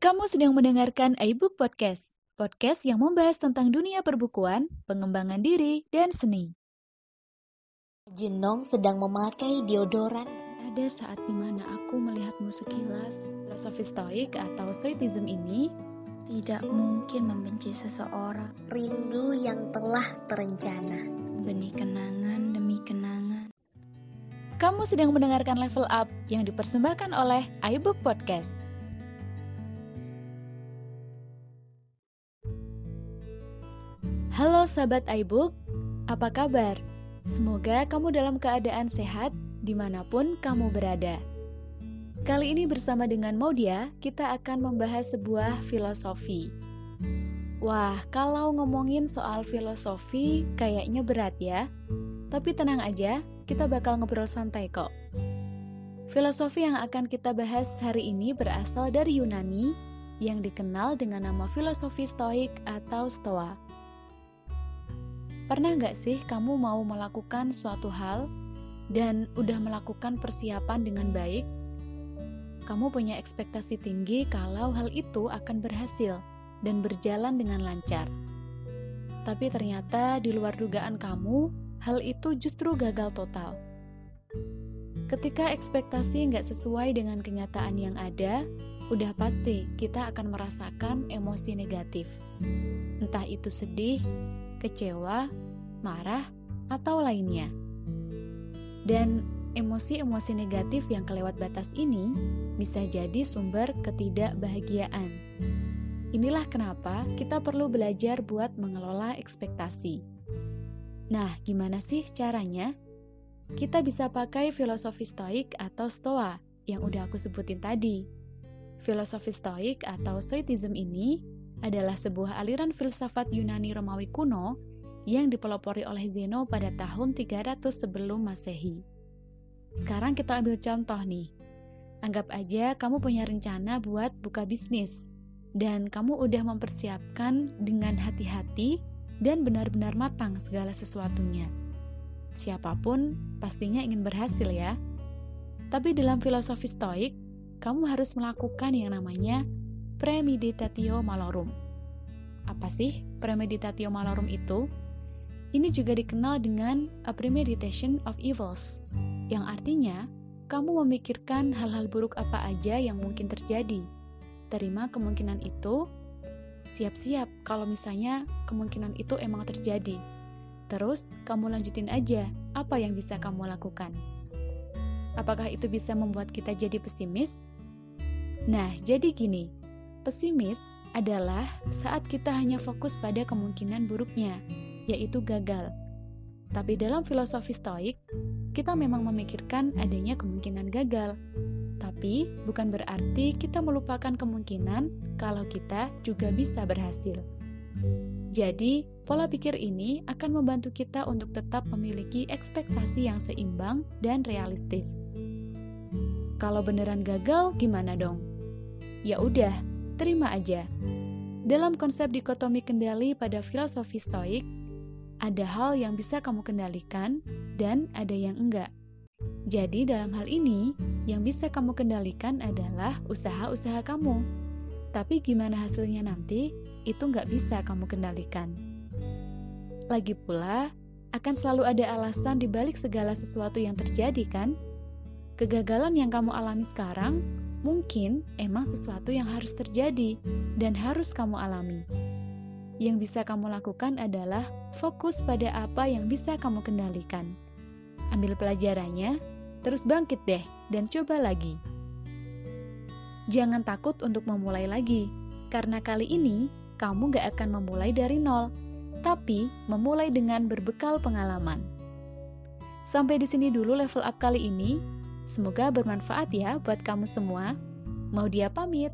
Kamu sedang mendengarkan iBook Podcast, podcast yang membahas tentang dunia perbukuan, pengembangan diri, dan seni. Jenong sedang memakai deodoran. Ada saat di mana aku melihatmu sekilas, filosofi stoik atau stoicism ini tidak mungkin membenci seseorang. Rindu yang telah terencana. Benih kenangan demi kenangan. Kamu sedang mendengarkan Level Up yang dipersembahkan oleh iBook Podcast. Halo sahabat iBook, apa kabar? Semoga kamu dalam keadaan sehat di mana pun kamu berada. Kali ini bersama dengan Maudia, kita akan membahas sebuah filosofi. Wah, kalau ngomongin soal filosofi kayaknya berat ya. Tapi tenang aja, kita bakal ngobrol santai kok. Filosofi yang akan kita bahas hari ini berasal dari Yunani yang dikenal dengan nama filosofi stoik atau stoa. Pernah nggak sih kamu mau melakukan suatu hal dan udah melakukan persiapan dengan baik, kamu punya ekspektasi tinggi kalau hal itu akan berhasil dan berjalan dengan lancar. Tapi ternyata di luar dugaan kamu, hal itu justru gagal total. Ketika ekspektasi nggak sesuai dengan kenyataan yang ada, udah pasti kita akan merasakan emosi negatif. Entah itu sedih, kecewa, marah, atau lainnya. Dan emosi-emosi negatif yang kelewat batas ini bisa jadi sumber ketidakbahagiaan. Inilah kenapa kita perlu belajar buat mengelola ekspektasi. Nah, gimana sih caranya? Kita bisa pakai filosofi stoik atau stoa yang udah aku sebutin tadi. Filosofi stoik atau stoicism ini adalah sebuah aliran filsafat Yunani Romawi kuno yang dipelopori oleh Zeno pada tahun 300 sebelum Masehi. Sekarang kita ambil contoh nih. Anggap aja kamu punya rencana buat buka bisnis, dan kamu udah mempersiapkan dengan hati-hati dan benar-benar matang segala sesuatunya. Siapa pun pastinya ingin berhasil ya. Tapi dalam filosofi stoik, kamu harus melakukan yang namanya premeditatio malorum. Apa sih premeditatio malorum itu? Ini juga dikenal dengan a premeditation of evils, yang artinya kamu memikirkan hal-hal buruk apa aja yang mungkin terjadi. Terima kemungkinan itu, siap-siap kalau misalnya kemungkinan itu emang terjadi. Terus, kamu lanjutin aja apa yang bisa kamu lakukan. Apakah itu bisa membuat kita jadi pesimis? Nah, jadi gini, pesimis adalah saat kita hanya fokus pada kemungkinan buruknya, yaitu gagal. Tapi dalam filosofi Stoik, kita memang memikirkan adanya kemungkinan gagal. Tapi bukan berarti kita melupakan kemungkinan kalau kita juga bisa berhasil. Jadi, pola pikir ini akan membantu kita untuk tetap memiliki ekspektasi yang seimbang dan realistis. Kalau beneran gagal, gimana dong? Ya udah, terima aja. Dalam konsep dikotomi kendali pada filosofi Stoik, ada hal yang bisa kamu kendalikan dan ada yang enggak. Jadi dalam hal ini, yang bisa kamu kendalikan adalah usaha-usaha kamu. Tapi gimana hasilnya nanti, itu nggak bisa kamu kendalikan. Lagi pula, akan selalu ada alasan di balik segala sesuatu yang terjadi kan? Kegagalan yang kamu alami sekarang mungkin emang sesuatu yang harus terjadi dan harus kamu alami. Yang bisa kamu lakukan adalah fokus pada apa yang bisa kamu kendalikan. Ambil pelajarannya, terus bangkit deh dan coba lagi. Jangan takut untuk memulai lagi, karena kali ini kamu gak akan memulai dari nol, tapi memulai dengan berbekal pengalaman. Sampai di sini dulu level up kali ini. Semoga bermanfaat ya buat kamu semua. Mau dia pamit.